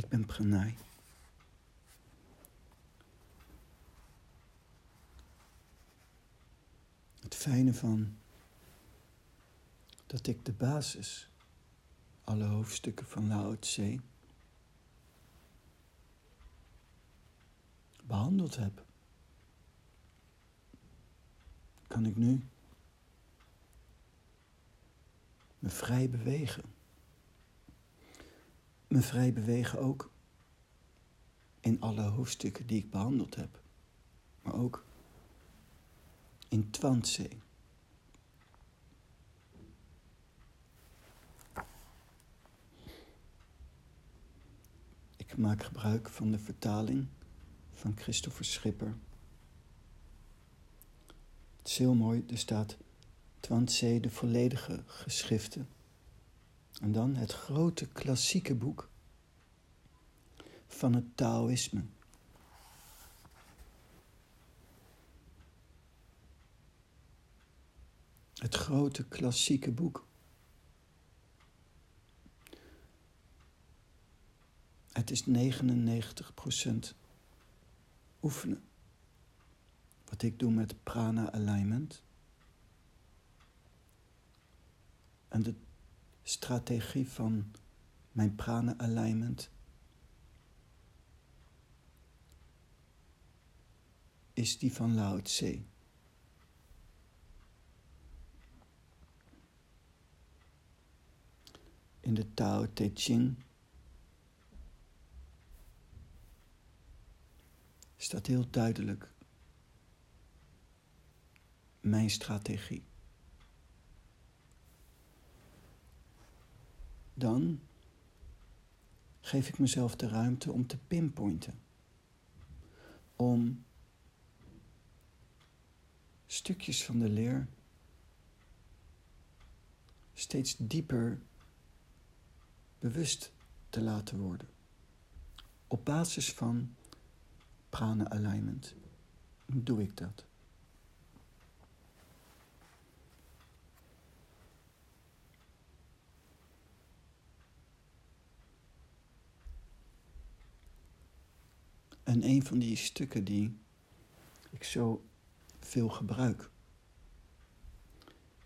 Ik ben Pranay. Het fijne van dat ik de basis, alle hoofdstukken van Lao Tse, behandeld heb, kan ik nu me vrij bewegen. Me vrij bewegen ook in alle hoofdstukken die ik behandeld heb, maar ook in Twantse. Ik maak gebruik van de vertaling van Christopher Schipper. Het is heel mooi, er staat Twantse, de volledige geschriften. En dan het grote klassieke boek van het Taoïsme. Het grote klassieke boek. Het is 99% oefenen. Wat ik doe met prana alignment. En de strategie van mijn prana alignment is die van Lao Tse. In de Tao Te Ching staat heel duidelijk mijn strategie. Dan geef ik mezelf de ruimte om te pinpointen. Om stukjes van de leer steeds dieper bewust te laten worden. Op basis van prana alignment doe ik dat. En een van die stukken die ik zo veel gebruik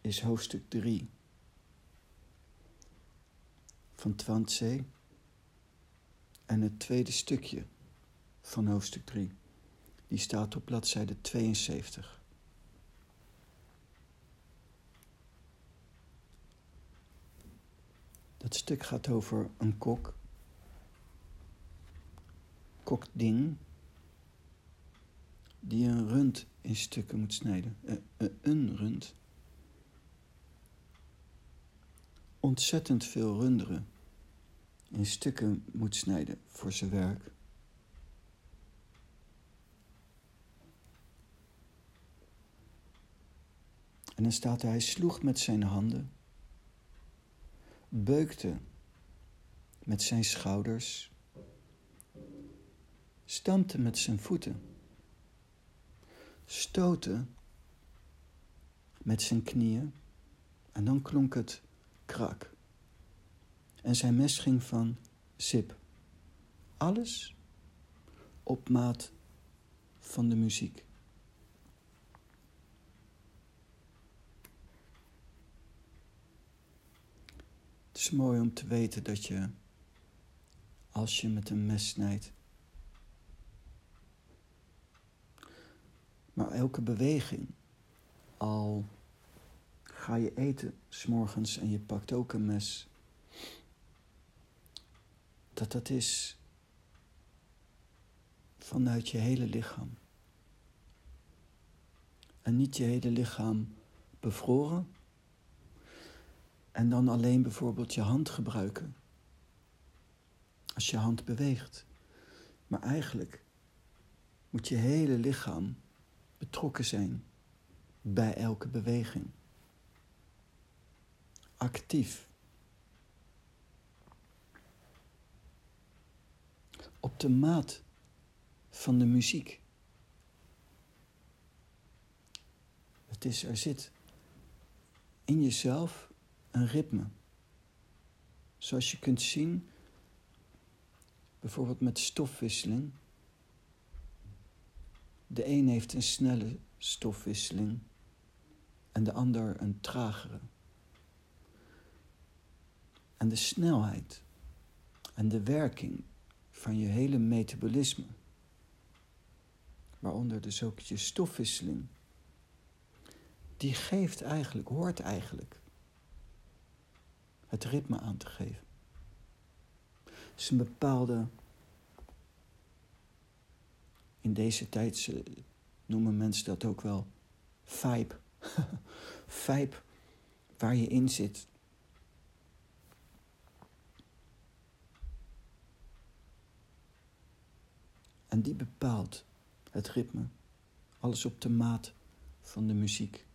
is hoofdstuk 3 van Twantse en het tweede stukje van hoofdstuk 3. Die staat op bladzijde 72. Dat stuk gaat over een kok. Kok Ding. Die een rund in stukken moet snijden. Uh, uh, een rund. Ontzettend veel runderen in stukken moet snijden voor zijn werk. En dan staat hij sloeg met zijn handen, beukte met zijn schouders, stampte met zijn voeten, stootte met zijn knieën en dan klonk het krak. En zijn mes ging van zip. Alles op maat van de muziek. Het is mooi om te weten dat je, als je met een mes snijdt, maar elke beweging, al ga je eten s'morgens en je pakt ook een mes, dat dat is vanuit je hele lichaam. En niet je hele lichaam bevroren, en dan alleen bijvoorbeeld je hand gebruiken. Als je hand beweegt. Maar eigenlijk moet je hele lichaam betrokken zijn bij elke beweging. Actief. Op de maat van de muziek. Het is, er zit in jezelf een ritme. Zoals je kunt zien Bijvoorbeeld met stofwisseling. De een heeft een snelle stofwisseling en de ander een tragere. En de snelheid en de werking van je hele metabolisme, waaronder dus ook je stofwisseling, die geeft eigenlijk, hoort eigenlijk het ritme aan te geven. is een bepaalde, in deze tijd noemen mensen dat ook wel vibe. vibe waar je in zit. En die bepaalt het ritme. Alles op de maat van de muziek.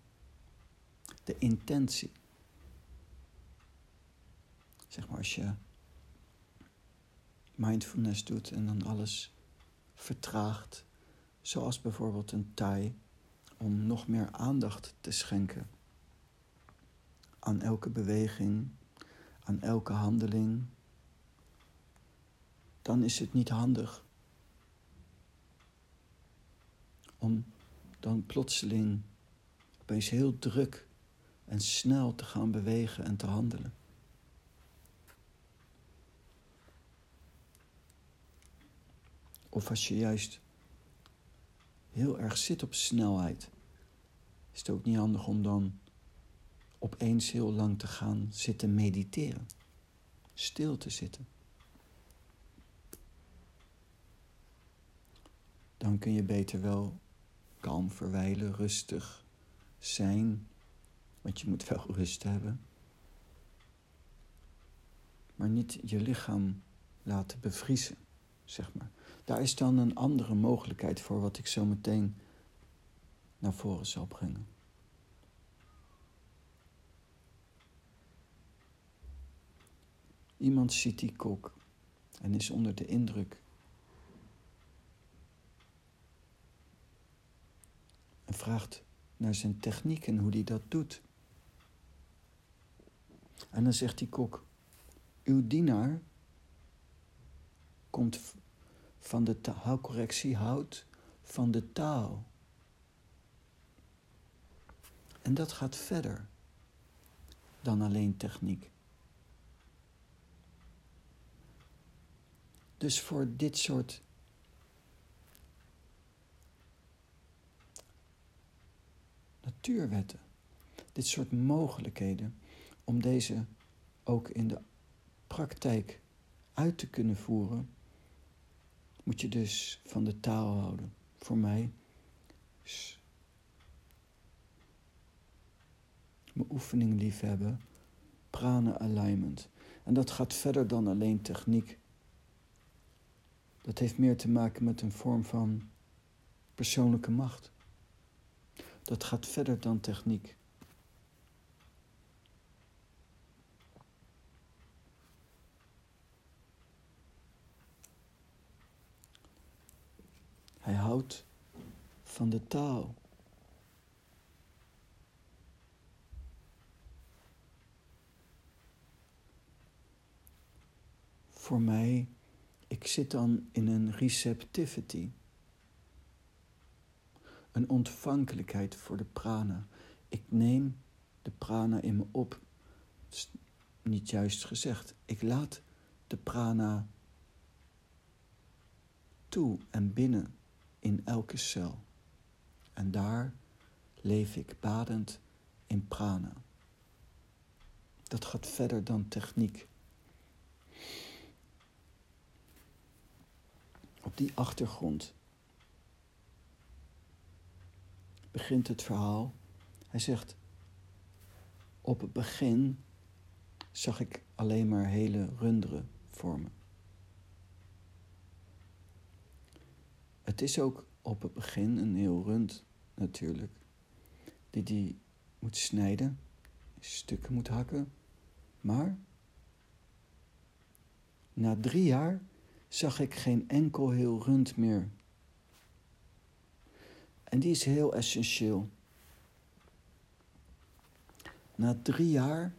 De intentie. Zeg maar als je mindfulness doet en dan alles vertraagt. Zoals bijvoorbeeld een Thai. Om nog meer aandacht te schenken aan elke beweging, aan elke handeling. Dan is het niet handig om dan plotseling opeens heel druk en snel te gaan bewegen en te handelen. Of als je juist heel erg zit op snelheid, is het ook niet handig om dan opeens heel lang te gaan zitten mediteren, stil te zitten. Dan kun je beter wel kalm verwijlen, rustig zijn. Want je moet wel rust hebben. Maar niet je lichaam laten bevriezen, zeg maar. Daar is dan een andere mogelijkheid voor wat ik zo meteen naar voren zal brengen. Iemand ziet die kok en is onder de indruk En vraagt naar zijn techniek en hoe hij dat doet. En dan zegt die kok: Uw dienaar komt van de houcorrectie hout van de taal. En dat gaat verder dan alleen techniek. Dus voor dit soort natuurwetten. Dit soort mogelijkheden om deze ook in de praktijk uit te kunnen voeren, moet je dus van de taal houden. Voor mij is mijn oefening liefhebben, prana alignment. En dat gaat verder dan alleen techniek. Dat heeft meer te maken met een vorm van persoonlijke macht dat gaat verder dan techniek. Hij houdt van de taal. Voor mij, ik zit dan in een receptivity een ontvankelijkheid voor de prana. Ik neem de prana in me op. is niet juist gezegd. Ik laat de prana toe en binnen in elke cel. En daar leef ik badend in prana. Dat gaat verder dan techniek. Op die achtergrond begint het verhaal. Hij zegt: Op het begin zag ik alleen maar hele runderen vormen. Het is ook op het begin een heel rund natuurlijk, die die moet snijden, stukken moet hakken. Maar na drie jaar zag ik geen enkel heel rund meer en die is heel essentieel. Na drie jaar,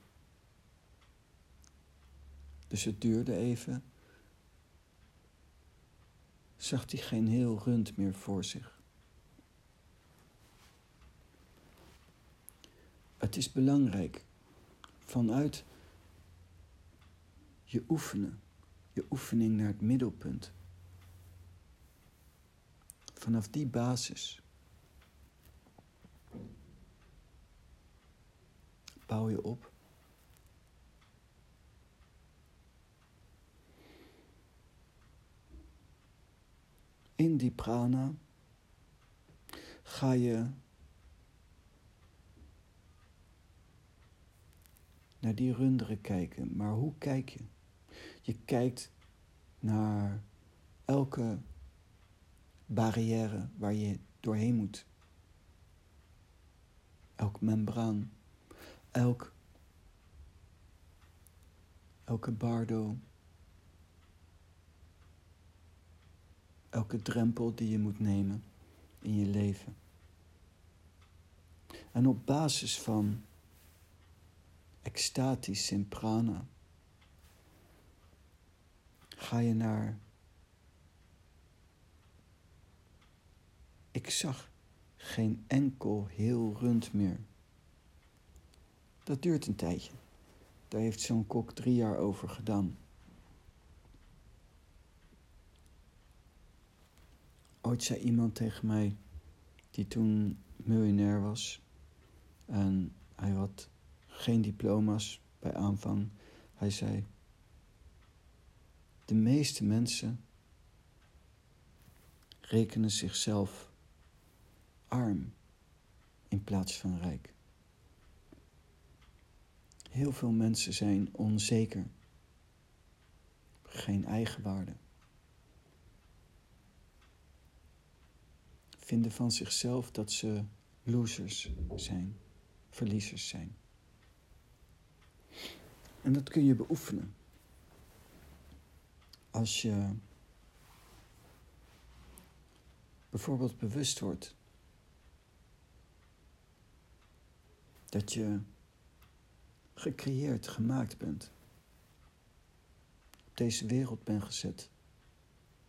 dus het duurde even, zag hij geen heel rund meer voor zich. Het is belangrijk vanuit je oefenen, je oefening naar het middelpunt. Vanaf die basis bouw je op. In die prana ga je naar die runderen kijken. Maar hoe kijk je? Je kijkt naar elke barrière waar je doorheen moet. Elk membraan, elk, elke bardo, elke drempel die je moet nemen in je leven. En op basis van extatisch in prana ga je naar. Ik zag geen enkel heel rund meer. Dat duurt een tijdje. Daar heeft zo'n kok drie jaar over gedaan. Ooit zei iemand tegen mij, die toen miljonair was, en hij had geen diploma's bij aanvang. Hij zei: De meeste mensen rekenen zichzelf arm in plaats van rijk. Heel veel mensen zijn onzeker, geen eigenwaarde. Vinden van zichzelf dat ze losers zijn, verliezers zijn. En dat kun je beoefenen. Als je bijvoorbeeld bewust wordt dat je gecreëerd, gemaakt bent, op deze wereld bent gezet,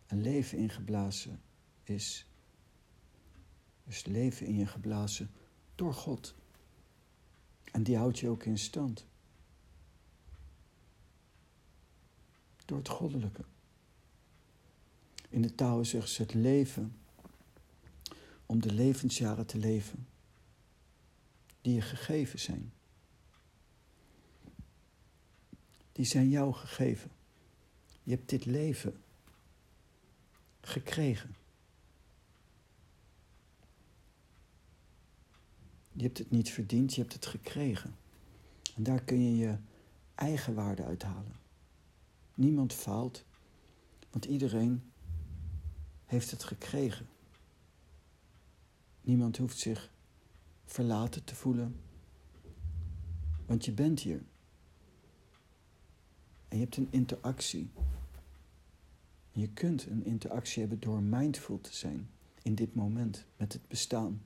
een leven ingeblazen is, is leven in je geblazen door God. En die houdt je ook in stand. door het goddelijke. In de Tao zegt ze het leven om de levensjaren te leven die je gegeven zijn. Die zijn jou gegeven. Je hebt dit leven gekregen. Je hebt het niet verdiend, je hebt het gekregen. En daar kun je je eigen waarde uithalen. Niemand faalt, want iedereen heeft het gekregen. Niemand hoeft zich verlaten te voelen, want je bent hier. En je hebt een interactie. Je kunt een interactie hebben door mindful te zijn in dit moment met het bestaan.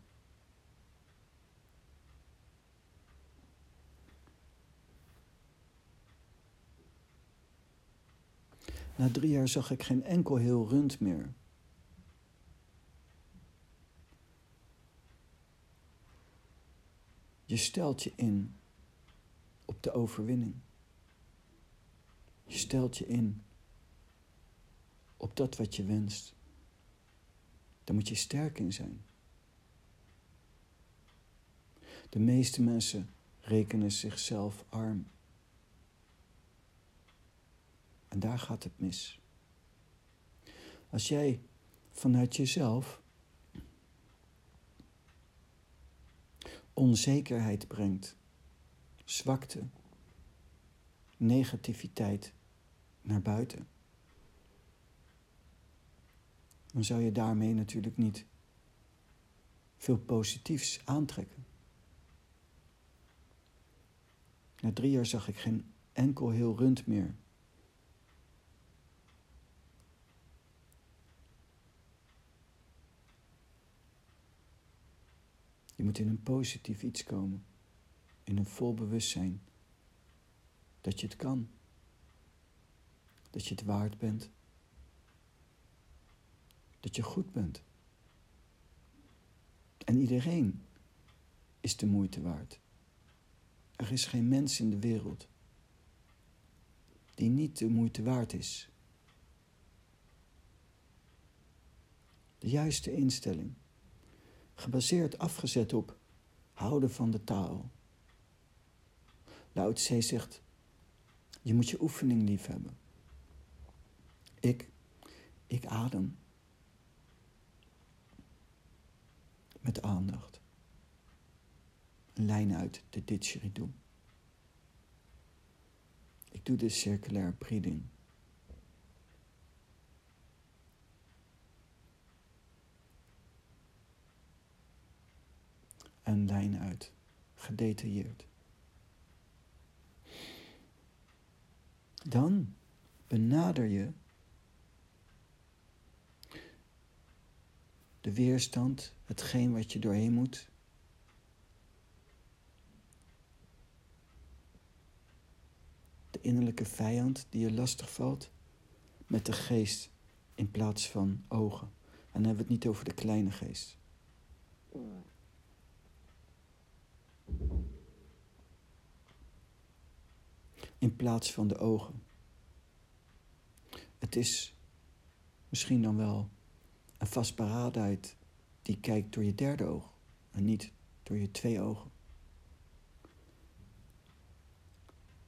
Na drie jaar zag ik geen enkel heel rund meer. Je stelt je in op de overwinning. Je stelt je in op dat wat je wenst. Daar moet je sterk in zijn. De meeste mensen rekenen zichzelf arm. En daar gaat het mis. Als jij vanuit jezelf onzekerheid brengt, zwakte, negativiteit naar buiten, dan zou je daarmee natuurlijk niet veel positiefs aantrekken. Na drie jaar zag ik geen enkel heel rund meer Je moet in een positief iets komen. In een vol bewustzijn. Dat je het kan. Dat je het waard bent. dat je goed bent. En iedereen is de moeite waard. Er is geen mens in de wereld die niet de moeite waard is. De juiste instelling, gebaseerd afgezet op houden van de taal. Lao zegt, je moet je oefening lief hebben. Ik, ik adem met aandacht. Een lijn uit de didgeridoo. Ik doe de circulaire breathing. Een lijn uit, gedetailleerd. Dan benader je de weerstand, hetgeen wat je doorheen moet. De innerlijke vijand die je lastig valt, met de geest in plaats van ogen. En dan hebben we het niet over de kleine geest. In plaats van de ogen. Het is misschien dan wel een vastberadenheid die kijkt door je derde oog en niet door je twee ogen.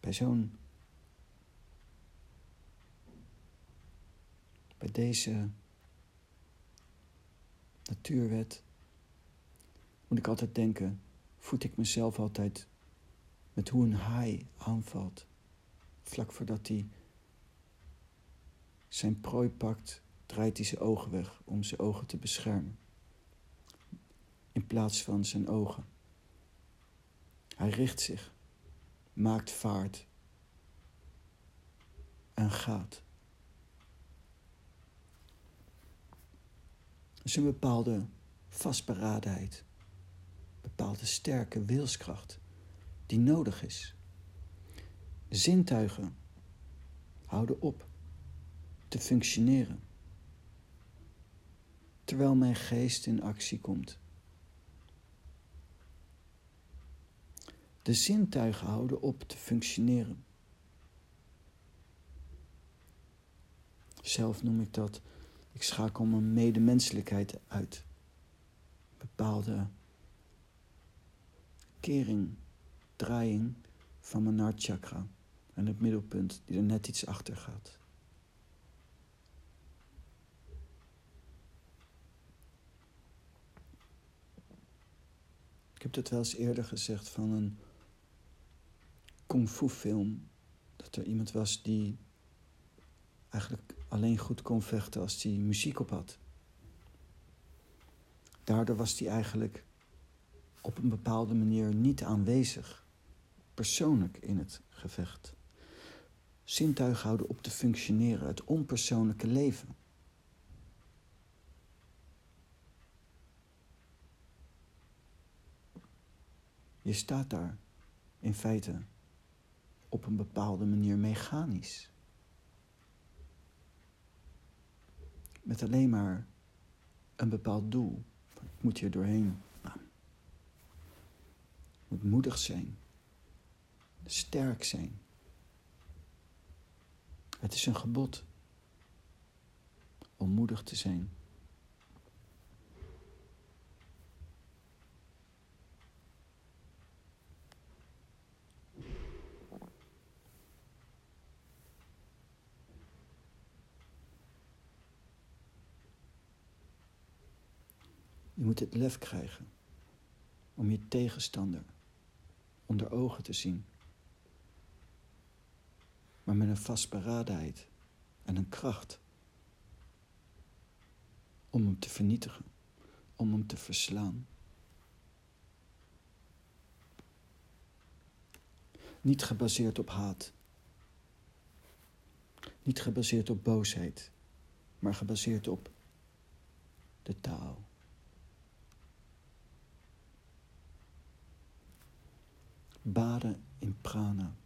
Bij zo'n. Bij deze natuurwet moet ik altijd denken, voed ik mezelf altijd met hoe een haai aanvalt. Vlak voordat hij zijn prooi pakt draait hij zijn ogen weg om zijn ogen te beschermen. In plaats van zijn ogen. Hij richt zich, maakt vaart en gaat. Er is een bepaalde vastberadenheid, bepaalde sterke wilskracht die nodig is. Zintuigen houden op te functioneren terwijl mijn geest in actie komt. De zintuigen houden op te functioneren. Zelf noem ik dat, ik schakel mijn medemenselijkheid uit. Bepaalde kering, draaiing van mijn hartchakra en het middelpunt die er net iets achter gaat. Ik heb het wel eens eerder gezegd van een kung fu film. Dat er iemand was die eigenlijk alleen goed kon vechten als hij muziek op had. Daardoor was hij eigenlijk op een bepaalde manier niet aanwezig, persoonlijk in het gevecht. Zintuigen houden op te functioneren, het onpersoonlijke leven. Je staat daar in feite op een bepaalde manier mechanisch. Met alleen maar een bepaald doel. Ik moet hier doorheen. Nou, moet moedig zijn. Sterk zijn. Het is een gebod om moedig te zijn. Je moet het lef krijgen om je tegenstander onder ogen te zien. Maar met een vastberadenheid en een kracht om hem te vernietigen, om hem te verslaan. Niet gebaseerd op haat, niet gebaseerd op boosheid, maar gebaseerd op de taal. baden in prana.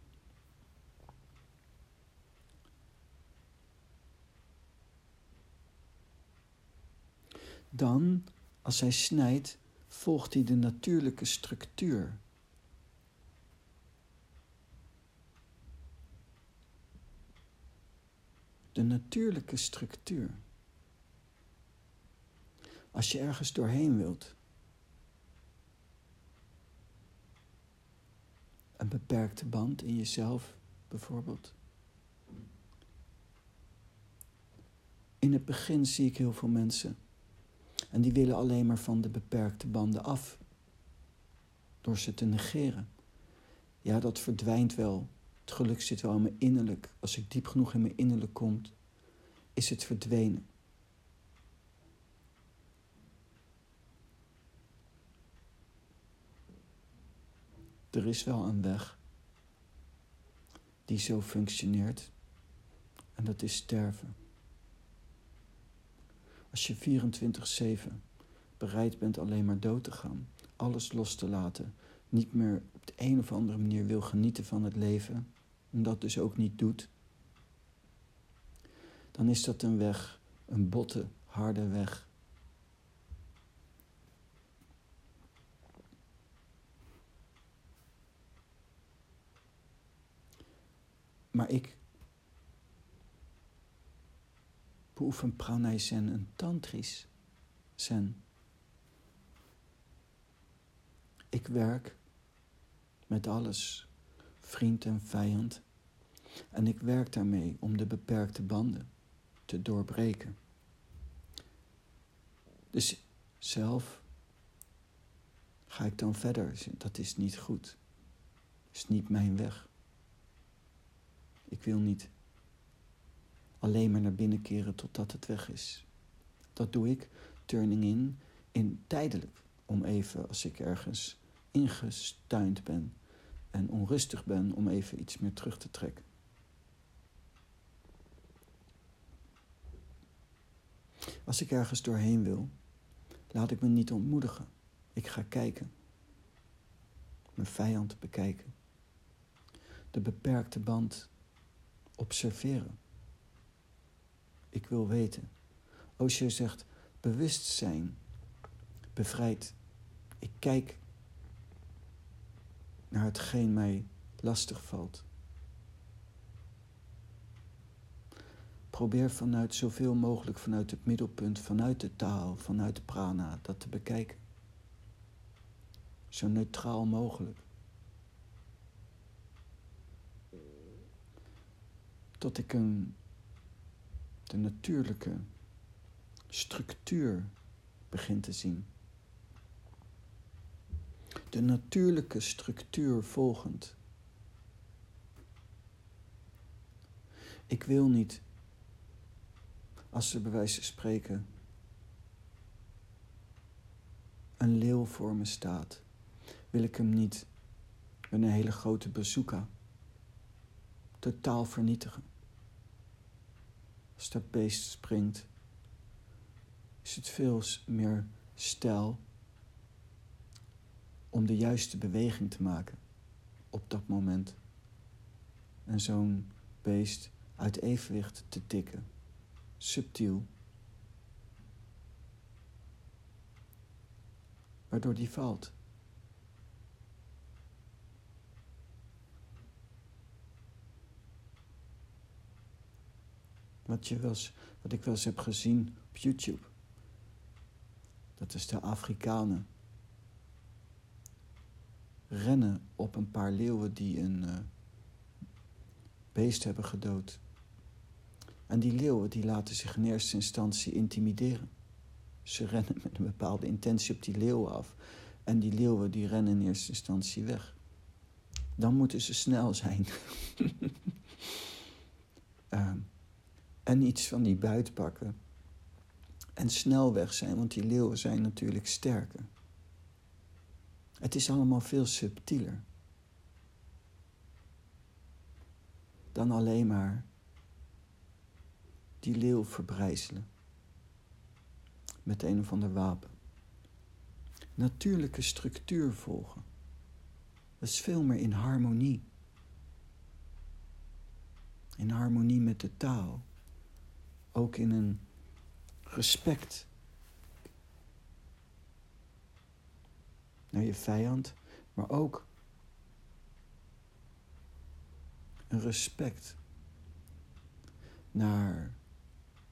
Dan, als hij snijdt, volgt hij de natuurlijke structuur. De natuurlijke structuur. Als je ergens doorheen wilt, een beperkte band in jezelf bijvoorbeeld. In het begin zie ik heel veel mensen en die willen alleen maar van de beperkte banden af door ze te negeren. Ja, dat verdwijnt wel. Het geluk zit wel in mijn innerlijk. Als ik diep genoeg in mijn innerlijk kom, is het verdwenen. Er is wel een weg die zo functioneert en dat is sterven. Als je 24-7 bereid bent alleen maar dood te gaan, alles los te laten, niet meer op de een of andere manier wil genieten van het leven en dat dus ook niet doet, dan is dat een weg, een botte, harde weg. Maar ik beoefen pranay zen, een tantrisch zen. Ik werk met alles, vriend en vijand. En ik werk daarmee om de beperkte banden te doorbreken. Dus zelf ga ik dan verder. Dat is niet goed. Dat is niet mijn weg. Ik wil niet alleen maar naar binnen keren totdat het weg is. Dat doe ik, turning in, in tijdelijk. Om even, als ik ergens ingestuind ben en onrustig ben, om even iets meer terug te trekken. Als ik ergens doorheen wil, laat ik me niet ontmoedigen. Ik ga kijken. Mijn vijand bekijken. De beperkte band observeren. Ik wil weten. Osho zegt bewustzijn, bevrijd. Ik kijk naar hetgeen mij lastig valt. Probeer vanuit zoveel mogelijk vanuit het middelpunt, vanuit de taal, vanuit de prana, dat te bekijken. Zo neutraal mogelijk. tot ik een, de natuurlijke structuur begin te zien. De natuurlijke structuur volgend. Ik wil niet, als er bij wijze van spreken een leeuw voor me staat, wil ik hem niet met een hele grote bazooka totaal vernietigen. Als dat beest springt, is het veel meer stijl om de juiste beweging te maken op dat moment. En zo'n beest uit evenwicht te tikken, subtiel. Waardoor die valt. Wat, je wel wat ik wel eens heb gezien op YouTube. Dat is de Afrikanen. Rennen op een paar leeuwen die een uh, beest hebben gedood. En die leeuwen die laten zich in eerste instantie intimideren. Ze rennen met een bepaalde intentie op die leeuwen af. En die leeuwen die rennen in eerste instantie weg. Dan moeten ze snel zijn. uh, en iets van die buit pakken. En snel weg zijn, want die leeuwen zijn natuurlijk sterker. Het is allemaal veel subtieler. Dan alleen maar die leeuw verbrijzelen. Met een of ander wapen. Natuurlijke structuur volgen. Dat is veel meer in harmonie. In harmonie met de taal ook in een respect naar je vijand, maar ook een respect naar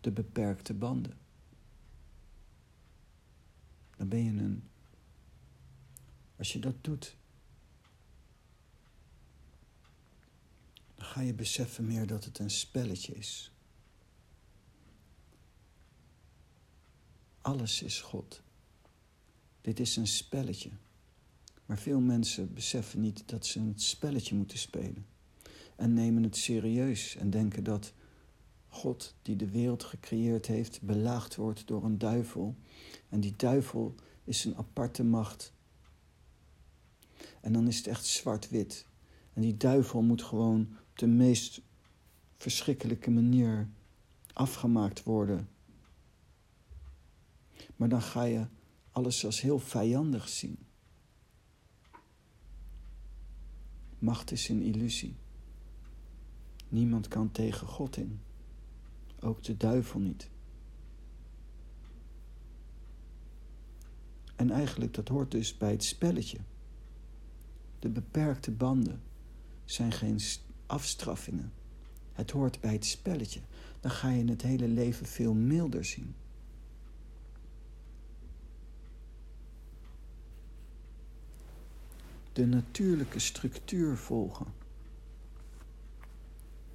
de beperkte banden. Dan ben je een. Als je dat doet, dan ga je beseffen meer dat het een spelletje is. Alles is God. Dit is een spelletje. Maar veel mensen beseffen niet dat ze een spelletje moeten spelen. En nemen het serieus en denken dat God, die de wereld gecreëerd heeft, belaagd wordt door een duivel. En die duivel is een aparte macht. En dan is het echt zwart-wit. En die duivel moet gewoon op de meest verschrikkelijke manier afgemaakt worden. Maar dan ga je alles als heel vijandig zien. Macht is een illusie. Niemand kan tegen God in. Ook de duivel niet. En eigenlijk dat hoort dus bij het spelletje. De beperkte banden zijn geen afstraffingen. Het hoort bij het spelletje. Dan ga je het hele leven veel milder zien. De natuurlijke structuur volgen.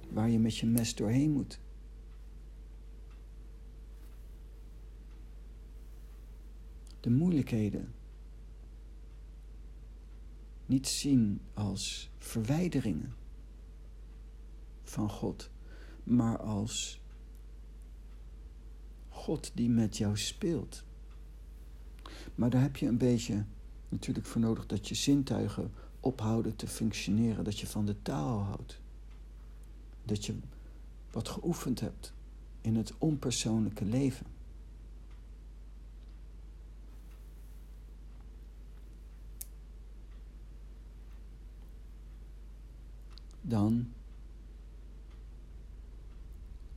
Waar je met je mes doorheen moet. de moeilijkheden niet zien als verwijderingen van God, maar als God die met jou speelt. Maar daar heb je een beetje natuurlijk voor nodig dat je zintuigen ophouden te functioneren, dat je van de taal houdt. Dat je wat geoefend hebt in het onpersoonlijke leven. dan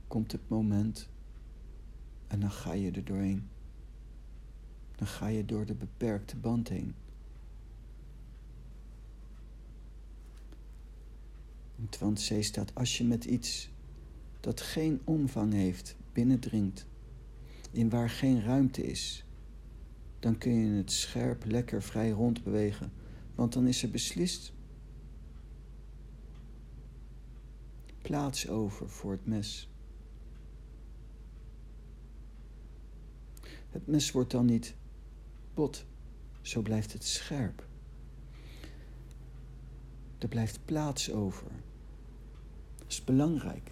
komt het moment en dan ga je er doorheen. Dan ga je door de beperkte band heen. Twan C staat, als je met iets dat geen omvang heeft binnendringt, in waar geen ruimte is, dan kun je het scherp lekker vrij rondbewegen, want dan is er beslist plaats over voor het mes. Het mes wordt dan niet bot, zo blijft het scherp. Er blijft plaats over. Dat is belangrijk.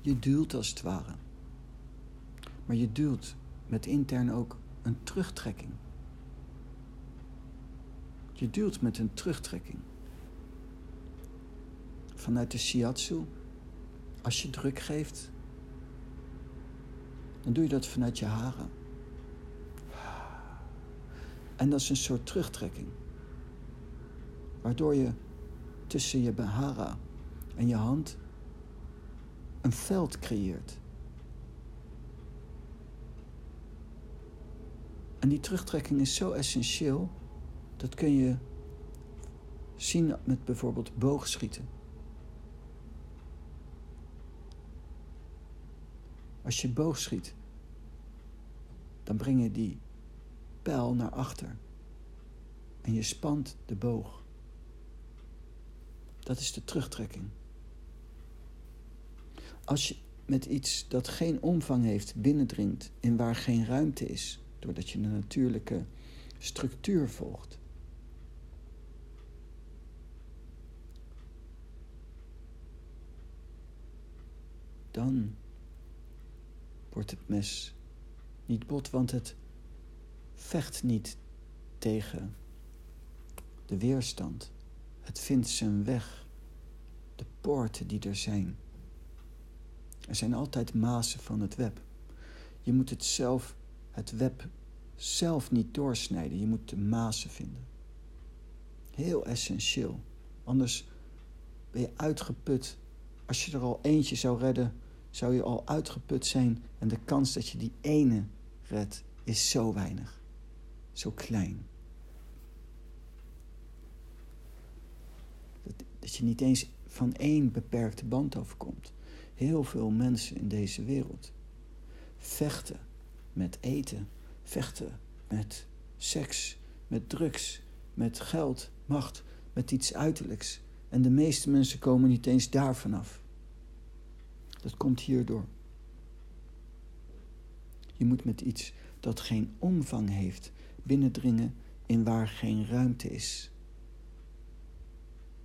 Je duwt als het ware. Maar je duwt met intern ook een terugtrekking. Je duwt met een terugtrekking vanuit de shiatsu. Als je druk geeft, dan doe je dat vanuit je haren. En dat is een soort terugtrekking. Waardoor je tussen je hara en je hand een veld creëert. En die terugtrekking is zo essentieel, dat kun je zien met bijvoorbeeld boogschieten. Als je boog schiet, dan breng je die pijl naar achter en je spant de boog. Dat is de terugtrekking. Als je met iets dat geen omvang heeft binnendringt en waar geen ruimte is, doordat je een natuurlijke structuur volgt. Dan wordt het mes niet bot, want het vecht niet tegen de weerstand. Het vindt zijn weg, de poorten die er zijn. Er zijn altijd mazen van het web. Je moet het zelf, het web zelf niet doorsnijden. Je moet de mazen vinden. Heel essentieel. Anders ben je uitgeput. Als je er al eentje zou redden, zou je al uitgeput zijn en de kans dat je die ene redt is zo weinig. zo klein. Dat, dat je niet eens van één beperkte band afkomt. Heel veel mensen in deze wereld vechten met eten, vechten met seks, met drugs, met geld, macht, met iets uiterlijks. En de meeste mensen komen niet eens daar vanaf. Dat komt hierdoor. Je moet met iets dat geen omvang heeft binnendringen in waar geen ruimte is.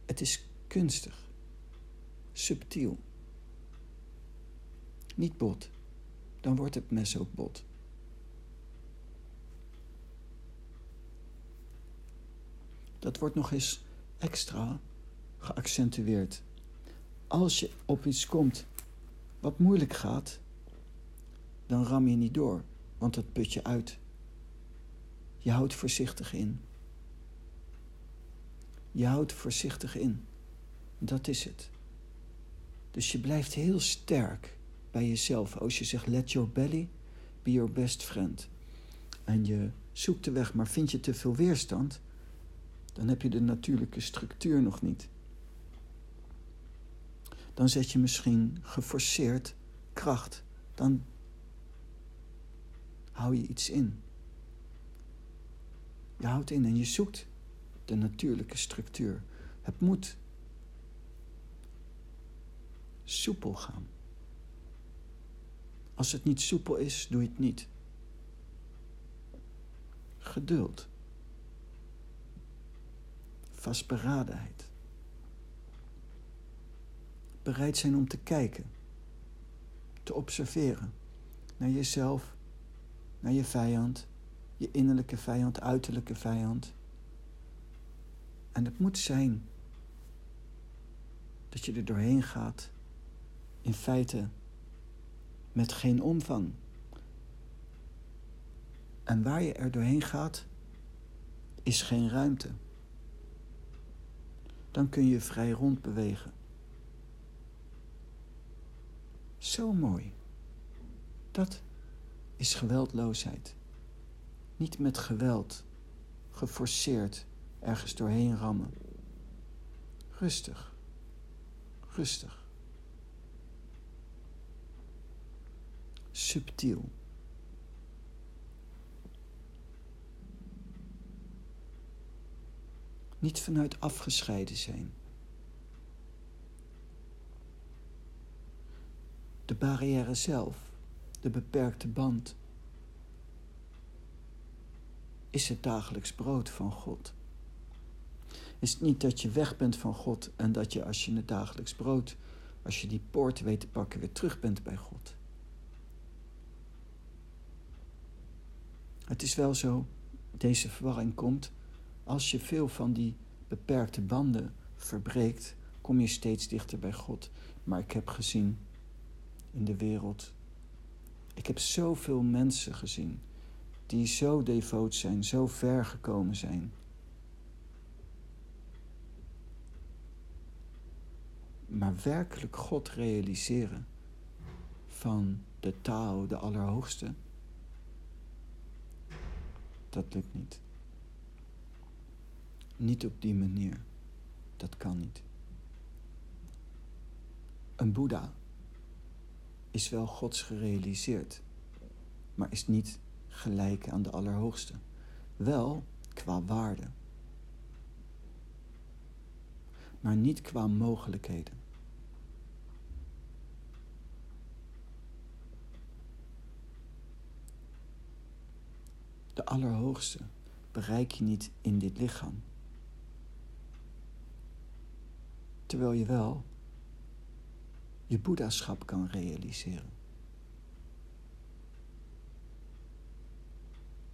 Het is kunstig, subtiel. Niet bot, dan wordt het mes ook bot. Dat wordt nog eens extra geaccentueerd. Als je op iets komt wat moeilijk gaat, dan ram je niet door, want het put je uit. Je houdt voorzichtig in. Je houdt voorzichtig in. Dat is het. Dus je blijft heel sterk bij jezelf. Als je zegt, let your belly be your best friend. En je zoekt de weg, maar vind je te veel weerstand, dan heb je de natuurlijke structuur nog niet. Dan zet je misschien geforceerd kracht. Dan hou je iets in. Je houdt in en je zoekt de natuurlijke structuur. Het moet soepel gaan. Als het niet soepel is, doe je het niet. Geduld. Vastberadenheid. Bereid zijn om te kijken, te observeren naar jezelf, naar je vijand, je innerlijke vijand, uiterlijke vijand. En het moet zijn dat je er doorheen gaat, in feite met geen omvang. En waar je er doorheen gaat, is geen ruimte. Dan kun je vrij rond bewegen. Zo mooi. Dat is geweldloosheid. Niet met geweld, geforceerd ergens doorheen rammen. Rustig, rustig. Subtiel. Niet vanuit afgescheiden zijn. De barrière zelf, de beperkte band, is het dagelijks brood van God. Is het niet dat je weg bent van God en dat je als je het dagelijks brood, als je die poort weet te pakken, weer terug bent bij God. Het is wel zo, deze verwarring komt, als je veel van die beperkte banden verbreekt, kom je steeds dichter bij God. Maar ik heb gezien in de wereld, ik heb zoveel mensen gezien die zo devoot zijn, zo ver gekomen zijn. Maar werkelijk God realiseren van de Tao, de Allerhoogste, dat lukt niet. Niet op die manier. Dat kan niet. Een Boeddha is wel Gods gerealiseerd, maar is niet gelijk aan de Allerhoogste. Wel qua waarde, maar niet qua mogelijkheden. De Allerhoogste bereik je niet in dit lichaam. Terwijl je wel je boeddhaschap kan realiseren.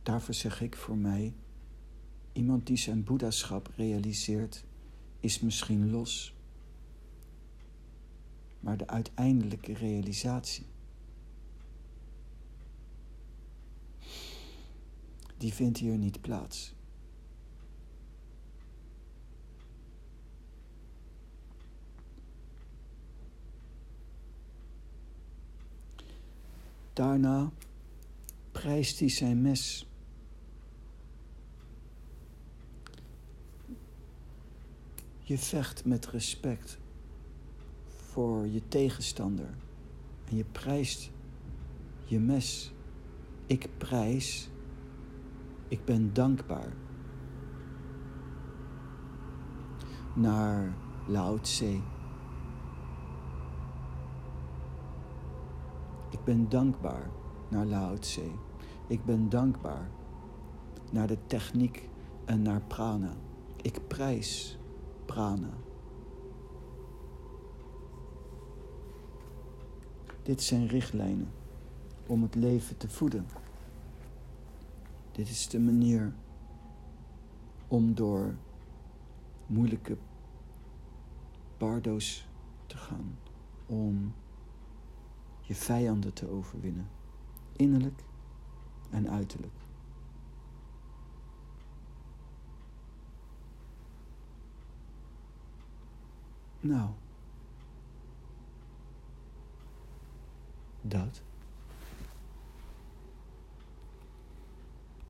Daarvoor zeg ik voor mij, iemand die zijn boeddhaschap realiseert, is misschien los. Maar de uiteindelijke realisatie, die vindt hier niet plaats. Daarna prijst hij zijn mes. Je vecht met respect voor je tegenstander en je prijst je mes. Ik prijs, ik ben dankbaar. Naar Lao ben dankbaar naar Lao. Ik ben dankbaar naar de techniek en naar prana. Ik prijs prana. Dit zijn richtlijnen om het leven te voeden. Dit is de manier om door moeilijke bardo's te gaan. Om je vijanden te overwinnen. Innerlijk en uiterlijk. Nou. Dat.